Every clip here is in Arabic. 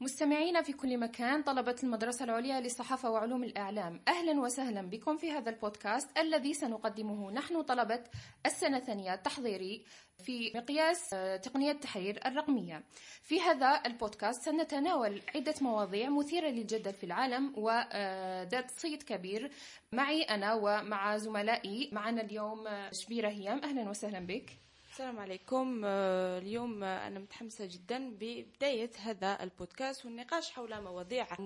مستمعينا في كل مكان طلبة المدرسة العليا للصحافة وعلوم الإعلام أهلا وسهلا بكم في هذا البودكاست الذي سنقدمه نحن طلبة السنة الثانية التحضيري في مقياس آه، تقنية التحرير الرقمية. في هذا البودكاست سنتناول عدة مواضيع مثيرة للجدل في العالم وذات صيت كبير معي أنا ومع زملائي. معنا اليوم آه، شبيرة هيام. أهلا وسهلا بك. السلام عليكم. آه، اليوم آه، أنا متحمسة جدا ببداية هذا البودكاست والنقاش حول مواضيع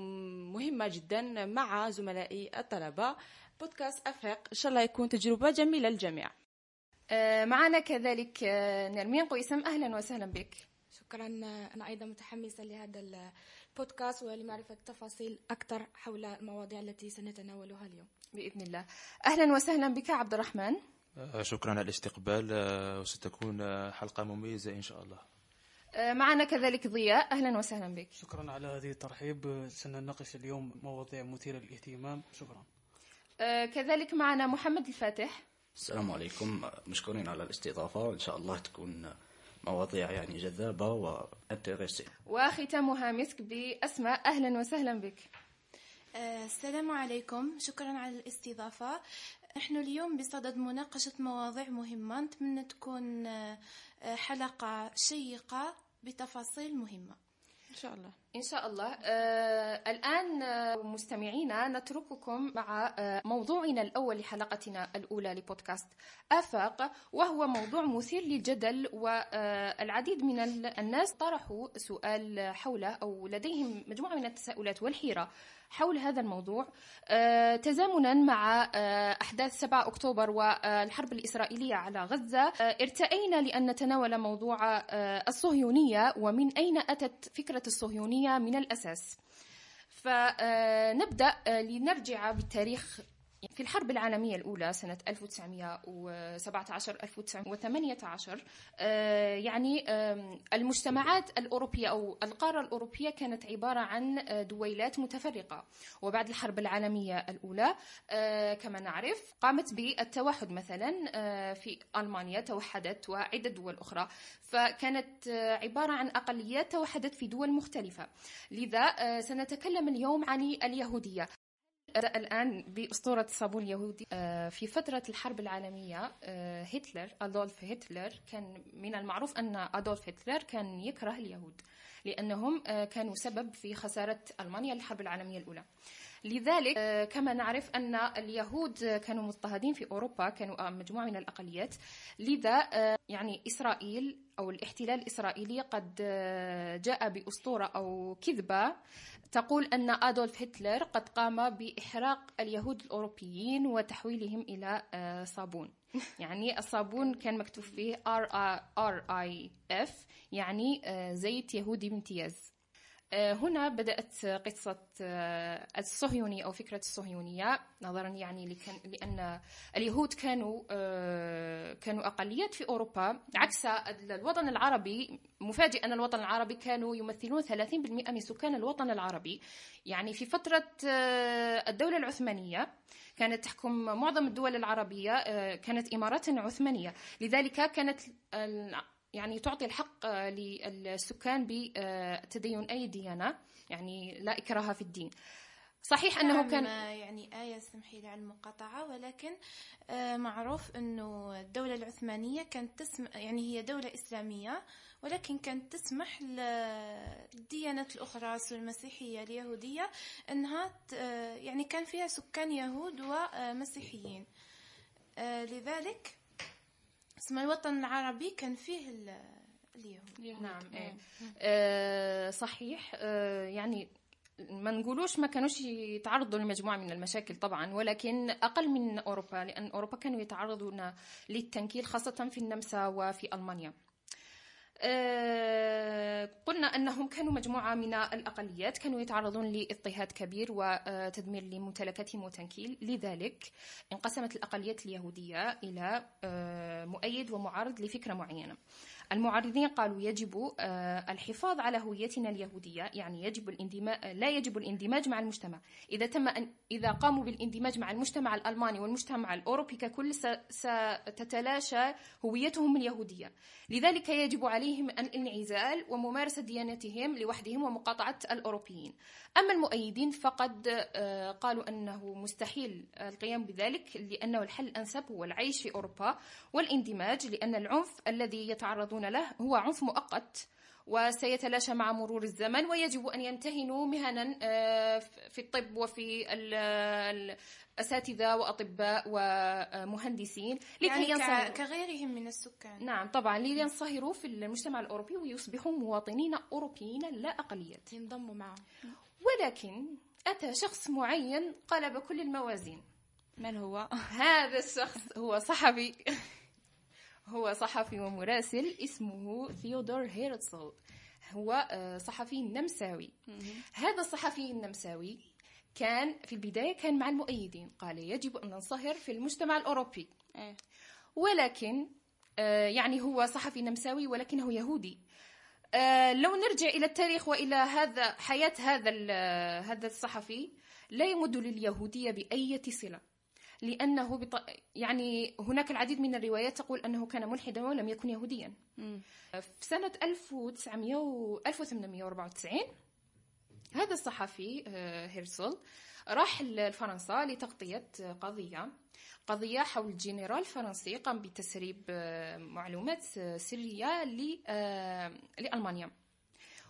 مهمة جدا مع زملائي الطلبة. بودكاست أفرق إن شاء الله يكون تجربة جميلة للجميع. آه، معنا كذلك نرمين قيسم أهلا وسهلا بك. شكرا. أنا أيضا متحمسة لهذا البودكاست ولمعرفة تفاصيل أكثر حول المواضيع التي سنتناولها اليوم. بإذن الله. أهلا وسهلا بك عبد الرحمن. آه، شكرا على الاستقبال آه، وستكون آه، حلقة مميزة إن شاء الله. معنا كذلك ضياء. أهلا وسهلا بك. شكرا على هذه الترحيب. سنناقش اليوم مواضيع مثيرة للاهتمام. شكرا. كذلك معنا محمد الفاتح. السلام عليكم. مشكورين على الاستضافة. إن شاء الله تكون مواضيع يعني جذابة وانتريسي وختامها مسك بأسماء. أهلا وسهلا بك. السلام عليكم. شكرا على الاستضافة. نحن اليوم بصدد مناقشة مواضيع مهمة نتمنى تكون آه، حلقة شيقة بتفاصيل مهمة. إن شاء الله. إن شاء الله. آه الآن آه مستمعينا نترككم مع آه موضوعنا الأول لحلقتنا الأولى لبودكاست آفاق وهو موضوع مثير للجدل والعديد من الناس طرحوا سؤال حوله أو لديهم مجموعة من التساؤلات والحيرة. حول هذا الموضوع آه، تزامنا مع آه، أحداث 7 أكتوبر والحرب الإسرائيلية على غزة. آه، ارتأينا لأن نتناول موضوع الصهيونية ومن أين أتت فكرة الصهيونية من الأساس. فنبدأ لنرجع بالتاريخ في الحرب العالمية الأولى سنة 1917 1918 آه، يعني المجتمعات الأوروبية أو القارة الأوروبية كانت عبارة عن آه، دويلات متفرقة. وبعد الحرب العالمية الأولى آه، كما نعرف قامت بالتوحد مثلا في ألمانيا توحدت وعدة دول أخرى. فكانت عبارة عن أقليات توحدت في دول مختلفة. لذا سنتكلم اليوم عن اليهودية. الآن بأسطورة الصابون اليهودي آه، في فترة الحرب العالمية آه، هتلر أدولف هتلر كان من المعروف أن أدولف هتلر كان يكره اليهود لأنهم آه، كانوا سبب في خسارة ألمانيا للحرب العالمية الأولى. لذلك كما نعرف أن اليهود كانوا مضطهدين في أوروبا كانوا مجموعة من الأقليات. لذا يعني إسرائيل أو الاحتلال الإسرائيلي قد جاء بأسطورة أو كذبة. تقول أن أدولف هتلر قد قام بإحراق اليهود الأوروبيين وتحويلهم إلى آه، صابون. يعني الصابون كان مكتوب فيه R I F يعني آه، زيت يهودي بامتياز. آه، هنا بدأت قصة آه، الصهيونية أو فكرة الصهيونية نظرا يعني لأن اليهود كانوا آه، كانوا أقليات في أوروبا عكس الوطن العربي مفاجئ أن الوطن العربي كانوا يمثلون 30% من سكان الوطن العربي. يعني في فترة الدولة العثمانية كانت تحكم معظم الدول العربية كانت إمارات عثمانية. لذلك كانت يعني تعطي الحق للسكان بتدين أي ديانة يعني لا إكراه في الدين. صحيح أنه نعم، كان يعني آية سمحي لي على المقاطعة ولكن آه، معروف أنه الدولة العثمانية كانت تسمح يعني هي دولة إسلامية ولكن كانت تسمح للديانات الأخرى المسيحية اليهودية أنها آه، يعني كان فيها سكان يهود ومسيحيين. آه، لذلك اسم الوطن العربي كان فيه اليهود. نعم إيه. آه صحيح. آه يعني ما نقولوش ما كانوش يتعرضوا لمجموعة من المشاكل طبعا ولكن أقل من أوروبا لأن أوروبا كانوا يتعرضون للتنكيل خاصة في النمسا وفي ألمانيا. قلنا أنهم كانوا مجموعة من الأقليات كانوا يتعرضون لاضطهاد كبير وتدمير لممتلكاتهم وتنكيل. لذلك انقسمت الأقليات اليهودية إلى آه، مؤيد ومعارض لفكرة معينة. المعارضين قالوا يجب آه، الحفاظ على هويتنا اليهودية يعني يجب الاندماج لا يجب الاندماج مع المجتمع. إذا تم أن إذا قاموا بالاندماج مع المجتمع الألماني والمجتمع الأوروبي ككل ستتلاشى هويتهم اليهودية. لذلك يجب عليهم الانعزال وممارسة ديانتهم لوحدهم ومقاطعة الأوروبيين. أما المؤيدين فقد آه، قالوا أنه مستحيل القيام بذلك لأنه الحل الأنسب هو العيش في أوروبا والإندماج لأن العنف الذي يتعرضون له هو عنف مؤقت وسيتلاشى مع مرور الزمن ويجب أن يمتهنوا مهنا آه، في الطب وفي ال- الأساتذة وأطباء ومهندسين لكي يعني كغيرهم من السكان. نعم طبعا لينصهروا في المجتمع الأوروبي ويصبحوا مواطنين أوروبيين لا أقليات ينضموا معه ولكن أتى شخص معين قلب كل الموازين. من هو؟ هذا الشخص هو صحفي هو صحفي ومراسل اسمه ثيودور هيرتزل هو آه، صحفي نمساوي. هذا الصحفي النمساوي كان في البداية كان مع المؤيدين. قال يجب أن ننصهر في المجتمع الأوروبي. إيه. ولكن آه، يعني هو صحفي نمساوي ولكنه يهودي. آه، لو نرجع إلى التاريخ وإلى هذا حياة هذا هذا الصحفي لا يمد لليهودية بأية صلة. لأنه بط... يعني هناك العديد من الروايات تقول أنه كان ملحدا ولم يكن يهوديا. في سنة 1900 و 1894 هذا الصحفي آه، هيرسل راح لفرنسا لتغطية قضية. قضية حول جنرال فرنسي قام بتسريب آه، معلومات آه، سرية لألمانيا.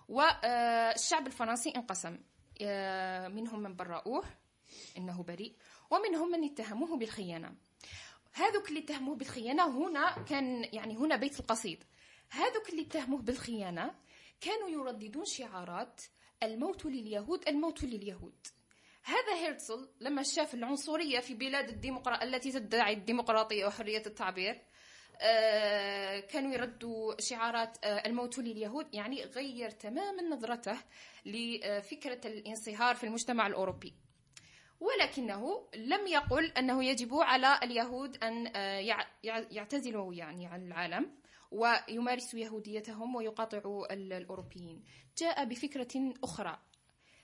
والشعب الفرنسي انقسم منهم من برأوه إنه بريء. ومنهم من اتهموه بالخيانة. هذوك اللي اتهموه بالخيانة هنا كان يعني هنا بيت القصيد. هذوك اللي اتهموه بالخيانة كانوا يرددون شعارات الموت لليهود الموت لليهود. هذا هيرتزل لما شاف العنصرية في بلاد الديمقراطية التي تدعي الديمقراطية وحرية التعبير آه، كانوا يردوا شعارات آه، الموت لليهود يعني غير تماما نظرته لفكرة الانصهار في المجتمع الأوروبي. ولكنه لم يقل أنه يجب على اليهود أن آه، يع- يع- يعتزلوا يعني عن العالم ويمارسوا يهوديتهم ويقاطعوا ال- الأوروبيين. جاء بفكرة أخرى.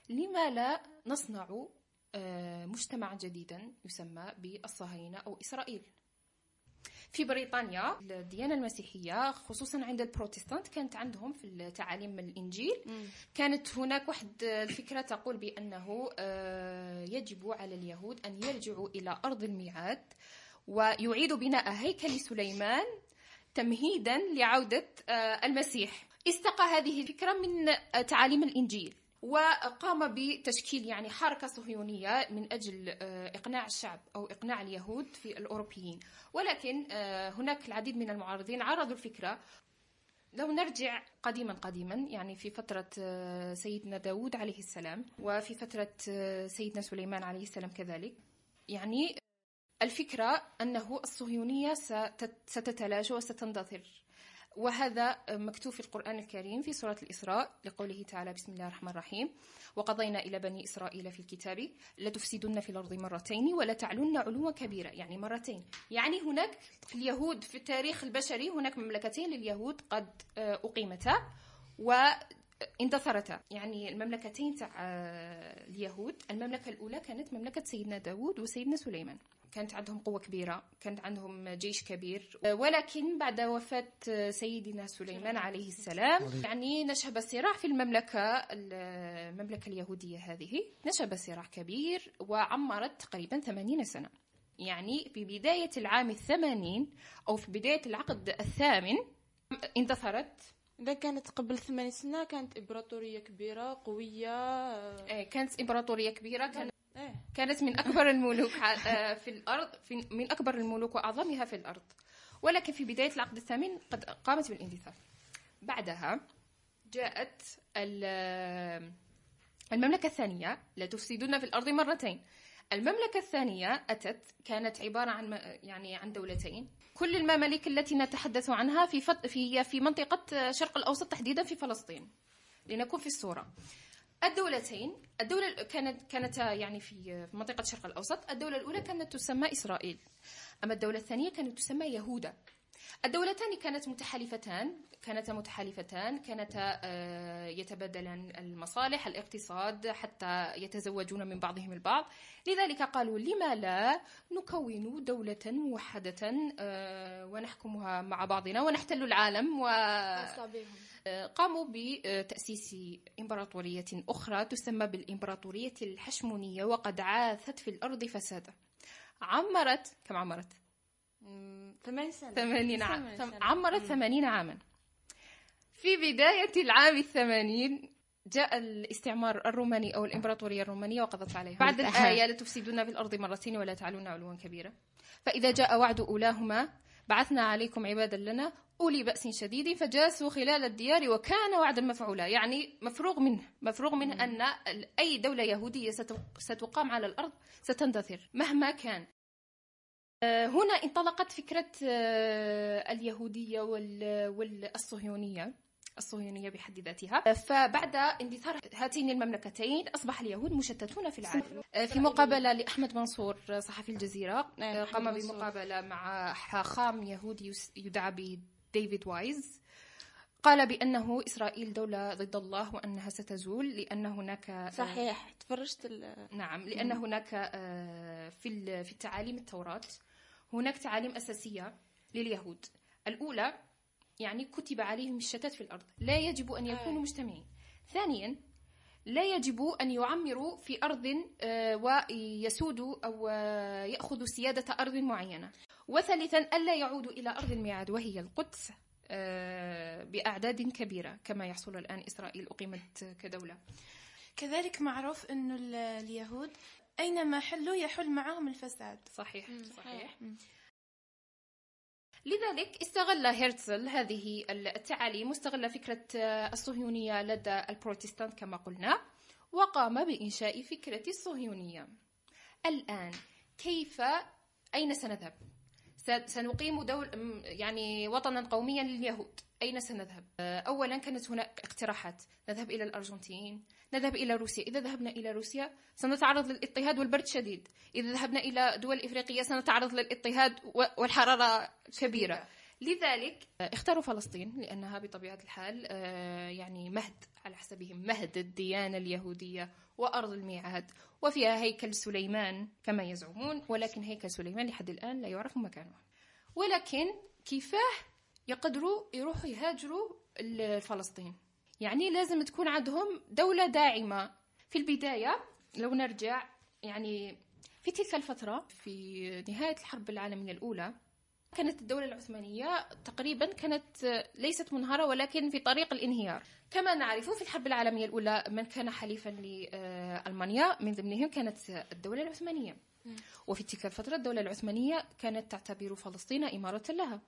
لما لا نصنع آه، مجتمعا جديدا يسمى بالصهاينة أو إسرائيل؟ في بريطانيا. الديانة المسيحية خصوصا عند البروتستانت كانت عندهم في التعاليم الإنجيل. كانت هناك واحد الفكرة تقول بأنه آه، يجب على اليهود أن يرجعوا إلى أرض الميعاد ويعيدوا بناء هيكل سليمان تمهيدا لعودة آه، المسيح. استقى هذه الفكرة من آه، تعاليم الإنجيل. وقام بتشكيل يعني حركة صهيونية من أجل آه، إقناع الشعب أو إقناع اليهود في الأوروبيين. ولكن آه، هناك العديد من المعارضين عرضوا الفكرة. لو نرجع قديما قديما يعني في فترة آه، سيدنا داود عليه السلام وفي فترة سيدنا سليمان عليه السلام كذلك يعني الفكرة أنه الصهيونية ستت- ستتلاشى وستندثر وهذا مكتوب في القرآن الكريم في سورة الإسراء لقوله تعالى بسم الله الرحمن الرحيم. وقضينا إلى بني إسرائيل في الكتاب لتفسدن في الأرض مرتين ولا تعلن علوا كبيرا. يعني مرتين. يعني هناك في اليهود في التاريخ البشري هناك مملكتين لليهود قد آه، أقيمتا. واندثرتا يعني المملكتين تاع آه، اليهود المملكة الأولى كانت مملكة سيدنا داود وسيدنا سليمان. كانت عندهم قوة كبيرة كانت عندهم جيش كبير. ولكن بعد وفاة آه، سيدنا سليمان عليه السلام يعني نشب صراع في المملكة المملكة اليهودية هذه. نشب صراع كبير وعمرت تقريبا 80 سنة. يعني في بداية العام الثمانين أو في بداية العقد الثامن اندثرت إذا كانت قبل ثمان سنة كانت إمبراطورية كبيرة قوية. آه، آه، كانت إمبراطورية كبيرة كانت إيه. كانت من أكبر الملوك آه، في الأرض في من أكبر الملوك وأعظمها في الأرض. ولكن في بداية العقد الثامن قد قامت بالاندثار بعدها جاءت ال- المملكة الثانية لا تفسدون في الأرض مرتين. المملكة الثانية أتت كانت عبارة عن يعني عن دولتين. كل الممالك التي نتحدث عنها في فط... في في منطقة شرق الأوسط تحديدا في فلسطين لنكون في الصورة. الدولتين الدولة ال- كانت كانت يعني في منطقة الشرق الأوسط الدولة الأولى كانت تسمى إسرائيل. أما الدولة الثانية كانت تسمى يهودا. الدولتان كانت متحالفتان كانتا متحالفتان كانتا آه، يتبادلان المصالح الاقتصاد حتى يتزوجون من بعضهم البعض. لذلك قالوا لما لا نكون دولة موحدة آه، ونحكمها مع بعضنا ونحتل العالم و بهم قاموا بتأسيس إمبراطورية أخرى تسمى بالإمبراطورية الحشمونية وقد عاثت في الأرض فسادا. عمرت كم عمرت؟ ثمان سنوات ثمانين عام. عمرت ثمانين عاما. في بداية العام الثمانين جاء الاستعمار الروماني أو الإمبراطورية الرومانية وقضت عليها. بعد. الآية لتفسدون في الأرض مرتين ولا تعلون علوا كبيرا. فإذا جاء وعد أولاهما بعثنا عليكم عبادا لنا أولي بأس شديد فجاسوا خلال الديار وكان وعدا مفعولا. يعني مفروغ منه. مفروغ منه أن أي دولة يهودية ست- ستقام على الأرض ستندثر مهما كان. هنا انطلقت فكرة آه، اليهودية وال- والصهيونية الصهيونية بحد ذاتها. فبعد اندثار هاتين المملكتين أصبح اليهود مشتتون في العالم. آه، في مقابلة لأحمد منصور آه، صحفي الجزيرة آه، قام. بمقابلة مع حاخام يهودي يدعى بديفيد وايز. قال بأنه إسرائيل دولة ضد الله وأنها ستزول لأن هناك آه، صحيح تفرجت نعم لأن هناك آه، في في التعاليم التوراة هناك تعاليم أساسية لليهود. الأولى يعني كتب عليهم الشتات في الأرض. لا يجب أن يكونوا مجتمعين. ثانيا لا يجب أن يعمروا في أرض آه، ويسودوا أو آه، يأخذوا سيادة أرض معينة. وثالثا ألا يعودوا إلى أرض الميعاد وهي القدس آه، بأعداد كبيرة كما يحصل الآن إسرائيل أقيمت كدولة. كذلك معروف ال- اليهود أينما حلوا يحل معهم الفساد. صحيح صحيح. مم. لذلك استغل هرتزل هذه التعاليم واستغل فكرة آه، الصهيونية لدى البروتستانت كما قلنا وقام بإنشاء فكرة الصهيونية. الآن كيف أين سنذهب؟ سنقيم دول يعني وطنا قوميا لليهود. أين سنذهب؟ آه، أولا كانت هناك اقتراحات. نذهب إلى الأرجنتين. نذهب إلى روسيا. إذا ذهبنا إلى روسيا سنتعرض للاضطهاد والبرد شديد. إذا ذهبنا إلى دول إفريقية سنتعرض للاضطهاد والحرارة كبيرة. لذلك اختاروا فلسطين لأنها بطبيعة الحال آه، يعني مهد على حسبهم مهد الديانة اليهودية وأرض الميعاد. وفيها هيكل سليمان كما يزعمون ولكن هيكل سليمان لحد الآن لا يعرف مكانه. ولكن كيفاه يقدروا يروحوا يهاجروا لفلسطين. يعني لازم تكون عندهم دولة داعمة. في البداية لو نرجع يعني في تلك الفترة في نهاية الحرب العالمية الأولى كانت الدولة العثمانية تقريبا كانت ليست منهارة ولكن في طريق الانهيار. كما نعرف في الحرب العالمية الأولى من كان حليفا لألمانيا من ضمنهم كانت الدولة العثمانية. وفي تلك الفترة الدولة العثمانية كانت تعتبر فلسطين إمارة لها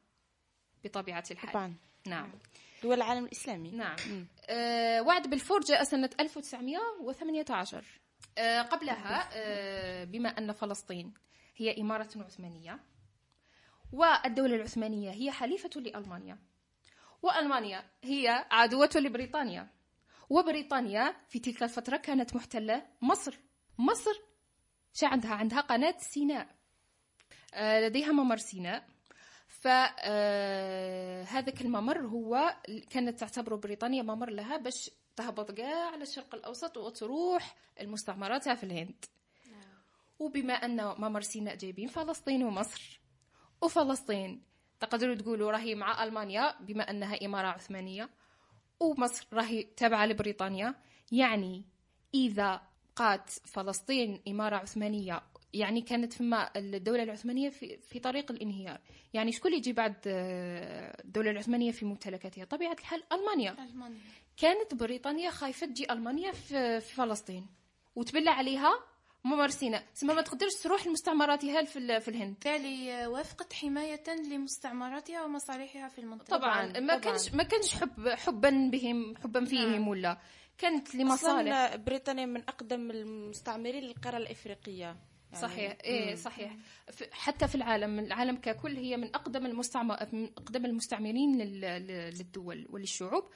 بطبيعة الحال. طبعا. نعم. دول العالم الإسلامي. نعم. آه وعد بلفور جاء سنة 1918 آه قبلها آه بما أن فلسطين هي إمارة عثمانية والدولة العثمانية هي حليفة لألمانيا وألمانيا هي عدوة لبريطانيا وبريطانيا في تلك الفترة كانت محتلة مصر. مصر شو عندها عندها قناة سيناء. آه لديها ممر سيناء. فهذاك الممر هو كانت تعتبره بريطانيا ممر لها باش تهبط كاع على الشرق الأوسط وتروح المستعمراتها في الهند. وبما أن ممر سيناء جايبين فلسطين ومصر. وفلسطين تقدروا تقولوا راهي مع ألمانيا بما أنها إمارة عثمانية ومصر راهي تابعة لبريطانيا. يعني إذا بقات فلسطين إمارة عثمانية يعني كانت فما الدولة العثمانية في, في طريق الانهيار. يعني شكون اللي يجي بعد آه، الدولة العثمانية في ممتلكاتها؟ طبيعة الحال ألمانيا. ألمانيا. كانت بريطانيا خايفة تجي ألمانيا في, في فلسطين. وتبلع عليها ممر سيناء سما ما تقدرش تروح لمستعمراتها في, ال- في الهند. بالتالي وافقت حماية لمستعمراتها ومصالحها في المنطقة. طبعا. ما طبعاً. كانش ما كانش حب حبا بهم حبا فيهم ولا. كانت لمصالح. أصلا بريطانيا من أقدم المستعمرين للقارة الإفريقية. يعني. صحيح. إيه صحيح. حتى في العالم العالم ككل هي من أقدم المستعمر من أقدم المستعمرين لل- لل- للدول وللشعوب. آه،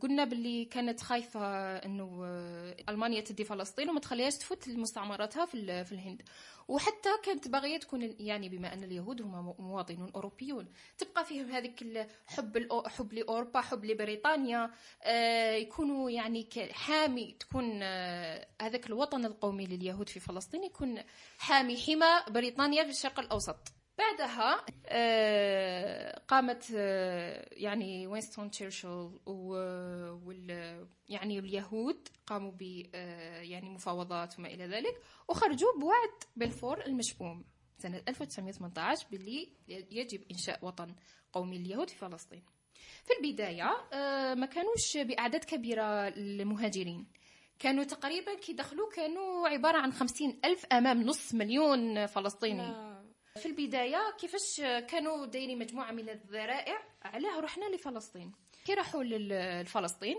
قلنا باللي كانت خايفة إنه آه، ألمانيا تدي فلسطين وما تخليهاش تفوت مستعمراتها في ال- في الهند. وحتى كانت باغية تكون يعني بما أن اليهود هم مو- مواطنون أوروبيون. تبقى فيهم هذيك الحب حب لأوروبا حب لبريطانيا. آه، يكونوا يعني حامي تكون آه، هذاك الوطن القومي لليهود في فلسطين يكون حامي حمى بريطانيا في الشرق الأوسط. بعدها آه، قامت آه، يعني وينستون تشرشل وال يعني اليهود قاموا ب آه، يعني مفاوضات وما إلى ذلك وخرجوا بوعد بلفور المشؤوم سنة 1918 باللي يجب إنشاء وطن قومي لليهود في فلسطين. في البداية ما كانوش بأعداد كبيرة المهاجرين كانوا تقريبا كي دخلوا كانوا عبارة عن خمسين ألف أمام نص مليون فلسطيني. في البداية كيفاش كانوا دايرين مجموعة من الذرائع؟ علاه رحنا لفلسطين. كي راحوا لفلسطين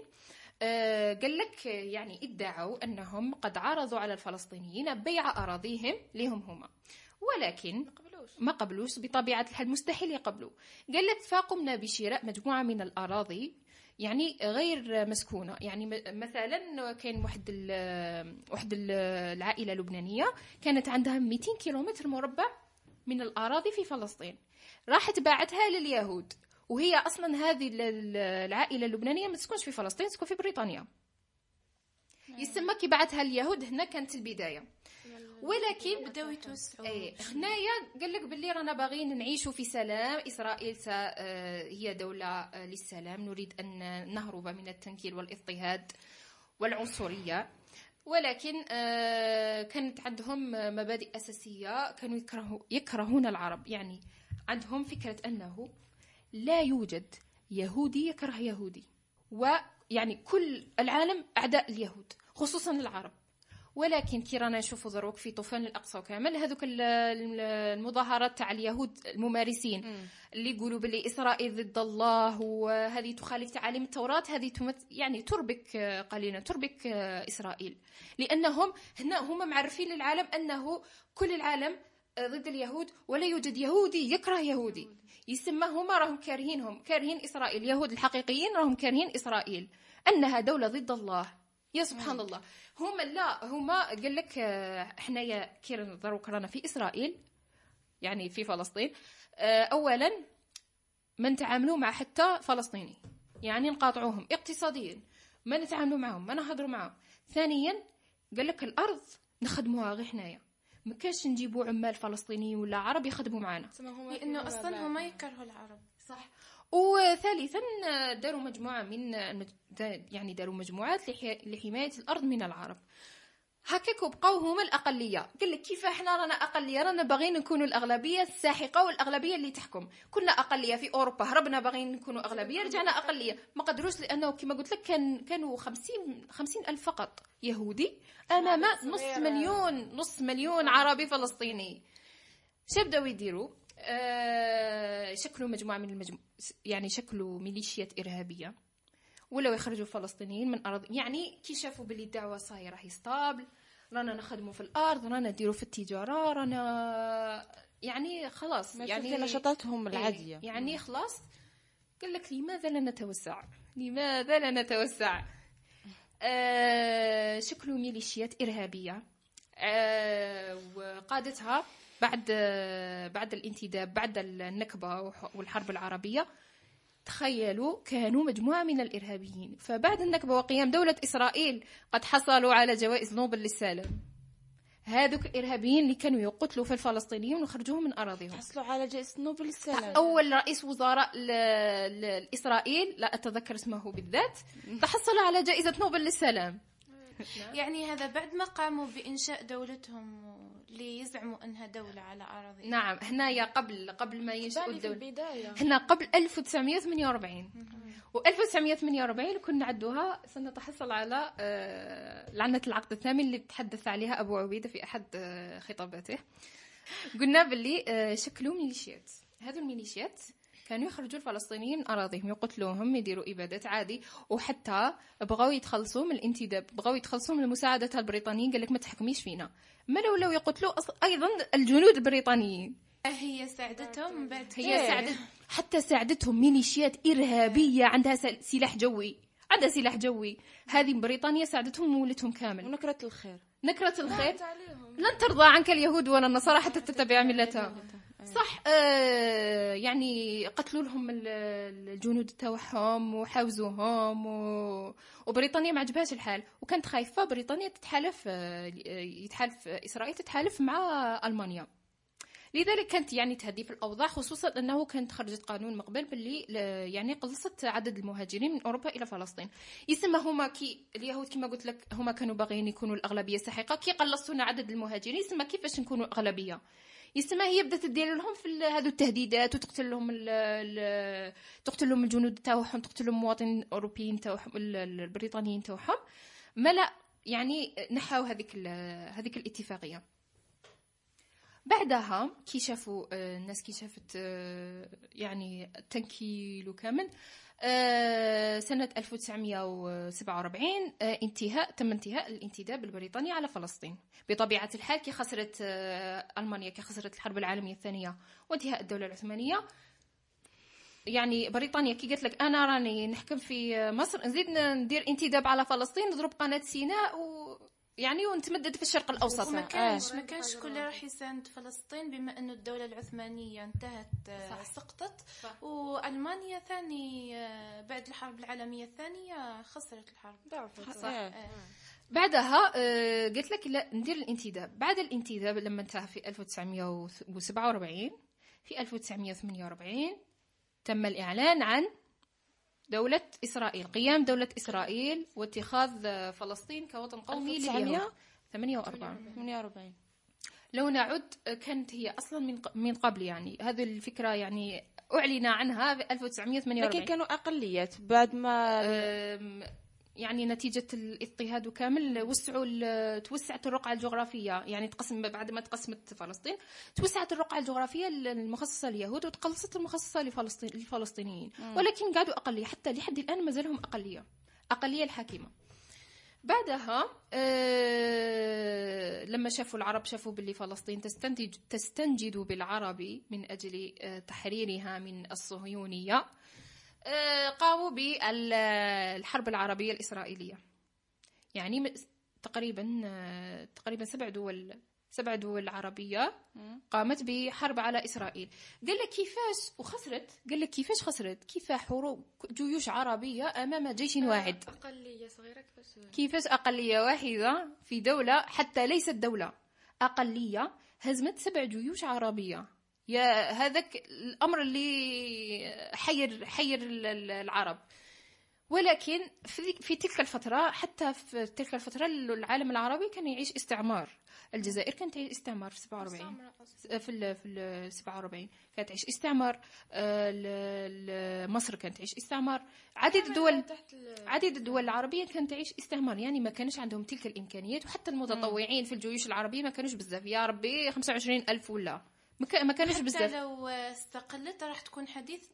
آه، قال لك يعني ادعوا أنهم قد عرضوا على الفلسطينيين بيع أراضيهم لهم هما. ولكن ما قبلوش. بطبيعة الحال مستحيل يقبلوا. قال لك فقمنا بشراء مجموعة من الأراضي يعني غير مسكونة. يعني مثلا كان واحد ال- واحد ال- العائلة اللبنانية كانت عندها 200 كيلومتر مربع من الأراضي في فلسطين. راحت باعتها لليهود وهي أصلا هذه ال- ال- العائلة اللبنانية ما تسكنش في فلسطين تسكن في بريطانيا. يسمى كي بعتها اليهود هنا كانت البداية. ولكن بداو يتوسعوا إيه هنايا قال لك باللي رانا باغيين نعيشوا في سلام إسرائيل آه، هي دولة آه، للسلام. نريد أن نهرب من التنكيل والإضطهاد والعنصرية. ولكن آه، كانت عندهم مبادئ أساسية كانوا يكرهوا يكرهون العرب. يعني عندهم فكرة أنه لا يوجد يهودي يكره يهودي. ويعني كل العالم أعداء اليهود خصوصا العرب. ولكن كي رانا نشوفوا دروك في طوفان الأقصى وكامل. هذوك ال- ال- المظاهرات تاع اليهود الممارسين اللي يقولوا باللي إسرائيل ضد الله وهذه تخالف تعاليم التوراة هذه تمث يعني تربك قليلا تربك آه، إسرائيل. لأنهم هنا هم معرفين للعالم أنه كل العالم آه، ضد اليهود ولا يوجد يهودي يكره يهودي. يسمى هما راهم كارهينهم كارهين إسرائيل. اليهود الحقيقيين راهم كارهين إسرائيل. أنها دولة ضد الله. يا سبحان الله. هما لا هما قال لك آه، حنايا كي دروك رانا في إسرائيل يعني في فلسطين. آه، اولا ما نتعاملوا مع حتى فلسطيني يعني نقاطعوهم اقتصاديا ما نتعاملوا معهم ما نهضروا معهم. ثانيا قال لك الأرض نخدموها غير حنايا. ما كاش نجيبوا عمال فلسطينيين ولا عرب يخدموا معنا. لأنه أصلا هما يكرهوا العرب. صح. وثالثا داروا مجموعة من يعني داروا مجموعات لحماية الأرض من العرب. هكاك بقاو هما الأقلية. قال لك كيف إحنا رانا أقلية؟ رانا باغيين نكونوا الأغلبية الساحقة والأغلبية اللي تحكم. كنا أقلية في أوروبا هربنا باغيين نكونوا أغلبية رجعنا أقلية. ما قدروش لأنه كما قلت لك كان كانوا 50 50 ألف فقط يهودي. أمام نص مليون نص مليون عربي فلسطيني. شو بداو يديروا؟ شكلوا مجموعة من المجمو... يعني شكلوا ميليشيات إرهابية. ولاو يخرجوا الفلسطينيين من ارض يعني كي شافوا باللي الدعوة صايرة هي ستابل رانا نخدموا في الأرض رانا نديروا في التجارة رانا يعني خلاص يعني يعني نشاطاتهم إيه، العادية. يعني خلاص. قال لك لماذا لا نتوسع؟ لماذا لا نتوسع؟ آه شكلوا ميليشيات إرهابية. آه وقادتها بعد بعد الانتداب بعد النكبة وح- والحرب العربية تخيلوا كانوا مجموعة من الإرهابيين. فبعد النكبة وقيام دولة إسرائيل قد حصلوا على جوائز نوبل للسلام. هذوك الإرهابيين اللي كانوا يقتلوا في الفلسطينيين ويخرجوهم من أراضيهم. حصلوا على جائزة نوبل السلام أول رئيس وزراء. لإسرائيل لا أتذكر اسمه بالذات تحصل على جائزة نوبل للسلام. يعني هذا بعد ما قاموا بإنشاء دولتهم اللي يزعموا أنها دولة على أراضي. نعم. هنايا قبل قبل ما ينشئوا بالي في الدولة. البداية. هنا قبل 1948 و 1948 كنا عدوها. سنتحصل على آه، لعنة العقد الثامن اللي تحدث عليها أبو عبيدة في أحد آه، خطاباته. قلنا باللي آه، شكلوا ميليشيات. هذو الميليشيات كانوا يخرجوا الفلسطينيين من أراضيهم يقتلوهم يديروا إبادات عادي. وحتى بغاو يتخلصوا من الانتداب بغاو يتخلصوا من مساعدة البريطانيين قال لك ما تحكميش فينا. ما لو لو يقتلوا أيضا الجنود البريطانيين. هي ساعدتهم بعد. هي ساعدت حتى ساعدتهم ميليشيات إرهابية عندها سل- سلاح جوي. عندها سلاح جوي. هذه بريطانيا ساعدتهم وولتهم كامل. ونكرة الخير. نكرة الخير. لن ترضى عنك اليهود ولا النصارى حتى تتبع ملتهم. صح آه يعني قتلوا لهم ال- الجنود تاعهم وحاوزوهم و... وبريطانيا ما عجبهاش الحال. وكانت خايفة بريطانيا تتحالف آه، يتحالف إسرائيل تتحالف مع ألمانيا. لذلك كانت يعني تهدي في الأوضاع خصوصا أنه كانت خرجت قانون من قبل باللي ل- يعني قلصت عدد المهاجرين من أوروبا إلى فلسطين. يسمى هما كي اليهود كما قلت لك هما كانوا باغيين يكونوا الأغلبية الساحقه كي قلصونا عدد المهاجرين يسمى كيفاش نكونوا أغلبية. يسمى هي بدأت تدير لهم في هذو التهديدات وتقتل لهم ال تقتل لهم الجنود تاعهم تقتل لهم المواطنين الاوروبيين تاعهم ال- ال- البريطانيين تاعهم ملا يعني نحاو هذيك هذيك الاتفاقية. بعدها كي شافوا آه، الناس كي شافت آه، يعني التنكيل وكامل آه، سنة 1947 آه، انتهاء تم انتهاء الانتداب البريطاني على فلسطين. بطبيعة الحال كي خسرت ألمانيا كي خسرت الحرب العالمية الثانية وانتهاء الدولة العثمانية. يعني بريطانيا كي قالت لك أنا راني نحكم في مصر نزيد ندير انتداب على فلسطين نضرب قناة سيناء و يعني ونتمدد في الشرق الأوسط وما آه. كانش ما كانش كل راح يساند فلسطين بما أنه الدولة العثمانية انتهت آه، صح. سقطت صح. وألمانيا ثاني آه، بعد الحرب العالمية الثانية خسرت الحرب صح آه. بعدها آه، قلت لك لا ندير الانتداب بعد الانتداب لما انتهى في 1947 في 1948 تم الإعلان عن دولة إسرائيل قيام دولة إسرائيل واتخاذ آه، فلسطين كوطن قومي لليهود 48 48 لو نعد آه، كانت هي أصلا من من قبل يعني. هذه الفكرة يعني أعلن عنها في 1948 لكن كانوا اقليات بعد ما يعني نتيجة الاضطهاد كامل وسعوا توسعت الرقعة الجغرافية. يعني تقسم بعد ما تقسمت فلسطين توسعت الرقعة الجغرافية المخصصة لليهود وتقلصت المخصصة لفلسطين للفلسطينيين ولكن قعدوا أقلية حتى لحد الآن ما زالهم أقلية. أقلية الحاكمة. بعدها آه، لما شافوا العرب شافوا باللي فلسطين تستنتج تستنجد بالعربي من أجل آه، تحريرها من الصهيونية. قاموا بالحرب العربية الإسرائيلية. يعني تقريبا آه، تقريبا سبع دول سبع دول عربية قامت بحرب على إسرائيل. قال لك كيفاش وخسرت؟ قال لك كيفاش خسرت؟ كيف حروب جيوش عربية أمام جيش واحد. أقلية صغيرة كيفاش كيفاش أقلية واحدة في دولة حتى ليست دولة أقلية هزمت سبع جيوش عربية. يا هذاك الأمر اللي حير حير ال- ال- العرب. ولكن في, في تلك الفترة حتى في تلك الفترة العالم العربي كان يعيش استعمار. الجزائر كانت تعيش استعمار في 47 في ال في ال 47 كانت تعيش استعمار. آه، مصر كانت تعيش استعمار. عديد الدول عديد الدول العربية كانت تعيش استعمار. يعني ما كانش عندهم تلك الإمكانيات وحتى المتطوعين في الجيوش العربية ما كانوش بزاف. يا ربي 25 ألف ولا. ما كا- ما كانوش حتى بزاف. لو استقلت راح تكون حديثة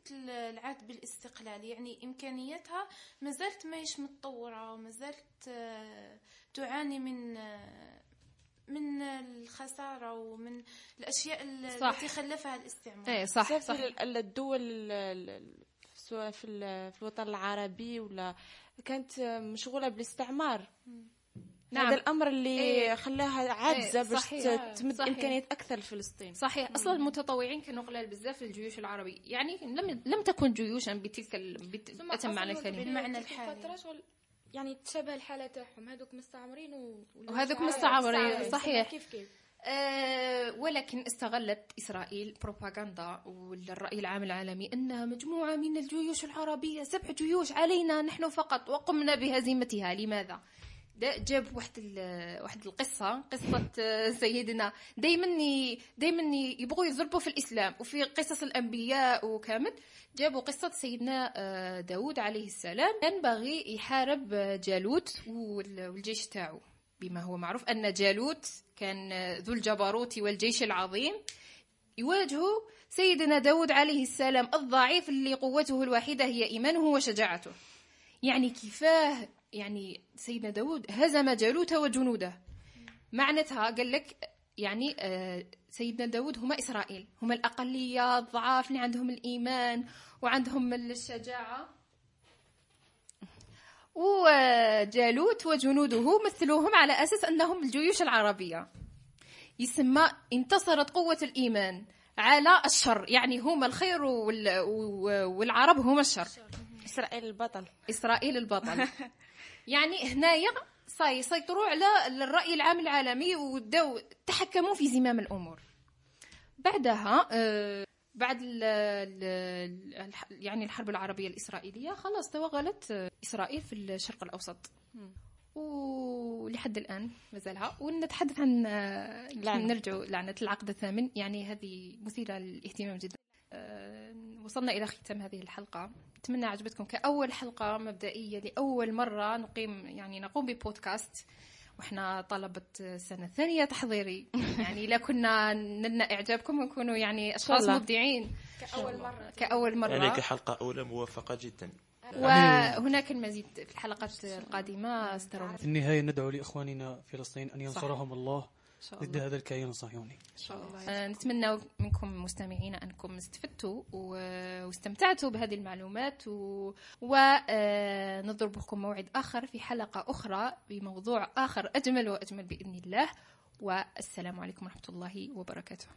العهد بالاستقلال. يعني إمكانياتها ما زالت ماهيش متطورة وما زالت آه، تعاني من آه، من الخسارة ومن الأشياء. التي خلفها الاستعمار. إيه صح بزاف صح. الدول ال- ال- سواء في ال- في الوطن العربي ولا كانت مشغولة بالاستعمار. نعم. هذا الأمر اللي إيه. خلاها عاجزه إيه، باش. ت- تمد صحيح. امكانيات أكثر لفلسطين صحيح أصلا المتطوعين كانوا قلال بزاف في الجيوش العربية يعني لم لم تكن جيوشا بتلك ال... اتم معنى الكلمة بالمعنى الحالي. يعني تشابه الحالة تاعهم هذوك مستعمرين و... وهذوك مستعمرين،. صحيح. كيف كيف أه ولكن استغلت إسرائيل بروباغندا والرأي العام العالمي أن مجموعة من الجيوش العربية سبع جيوش علينا نحن فقط وقمنا بهزيمتها لماذا؟ جاب واحد واحد القصة قصة سيدنا. دائما دائما يبغوا يضربوا في الإسلام وفي قصص الأنبياء وكامل. جابوا قصة سيدنا آه، داود عليه السلام. كان باغي يحارب آه، جالوت وال- والجيش تاعو. بما هو معروف أن جالوت كان آه، ذو الجبروت والجيش العظيم. يواجهه سيدنا داود عليه السلام الضعيف اللي قوته الوحيدة هي إيمانه وشجاعته. يعني كيفاه يعني سيدنا داود هزم جالوت وجنوده. معناتها قال لك يعني آه، سيدنا داود هما إسرائيل. هما الأقلية الضعاف اللي عندهم الإيمان وعندهم الشجاعة. وجالوت وجنوده مثلوهم على أساس أنهم الجيوش العربية. يسمى انتصرت قوة الإيمان على الشر. يعني هما الخير وال- والعرب هما الشر. إسرائيل البطل. إسرائيل البطل. يعني هنايا صاي سيطروا على الرأي العام العالمي وبداو تحكموا في زمام الأمور. بعدها آه، بعد ال ال الح- يعني الحرب العربية الإسرائيلية خلاص توغلت آه، إسرائيل في الشرق الأوسط. ولحد الآن مازالها ونتحدث عن آه، لعنة. نرجع لعنة العقد الثامن. يعني هذه مثيرة للاهتمام جدا. وصلنا إلى ختام هذه الحلقة. أتمنى عجبتكم كأول حلقة مبدئية لأول مرة نقيم يعني نقوم ببودكاست. وإحنا طلبة سنة ثانية تحضيري. يعني إذا كنا نلنا إعجابكم ونكونوا يعني أشخاص الله. مبدعين. كأول مرة. كأول مرة. يعني كحلقة أولى موفقة جدا. وهناك المزيد في الحلقات القادمة. استروا. في النهاية ندعو لإخواننا فلسطين أن ينصرهم الله. إن شاء ضد الله. هذا الكيان الصهيوني إن شاء الله. آه، نتمنى منكم مستمعين أنكم استفدتوا و- واستمتعتوا بهذه المعلومات و... ونضربكم موعد آخر في حلقة أخرى بموضوع آخر أجمل وأجمل بإذن الله. والسلام عليكم ورحمة الله وبركاته.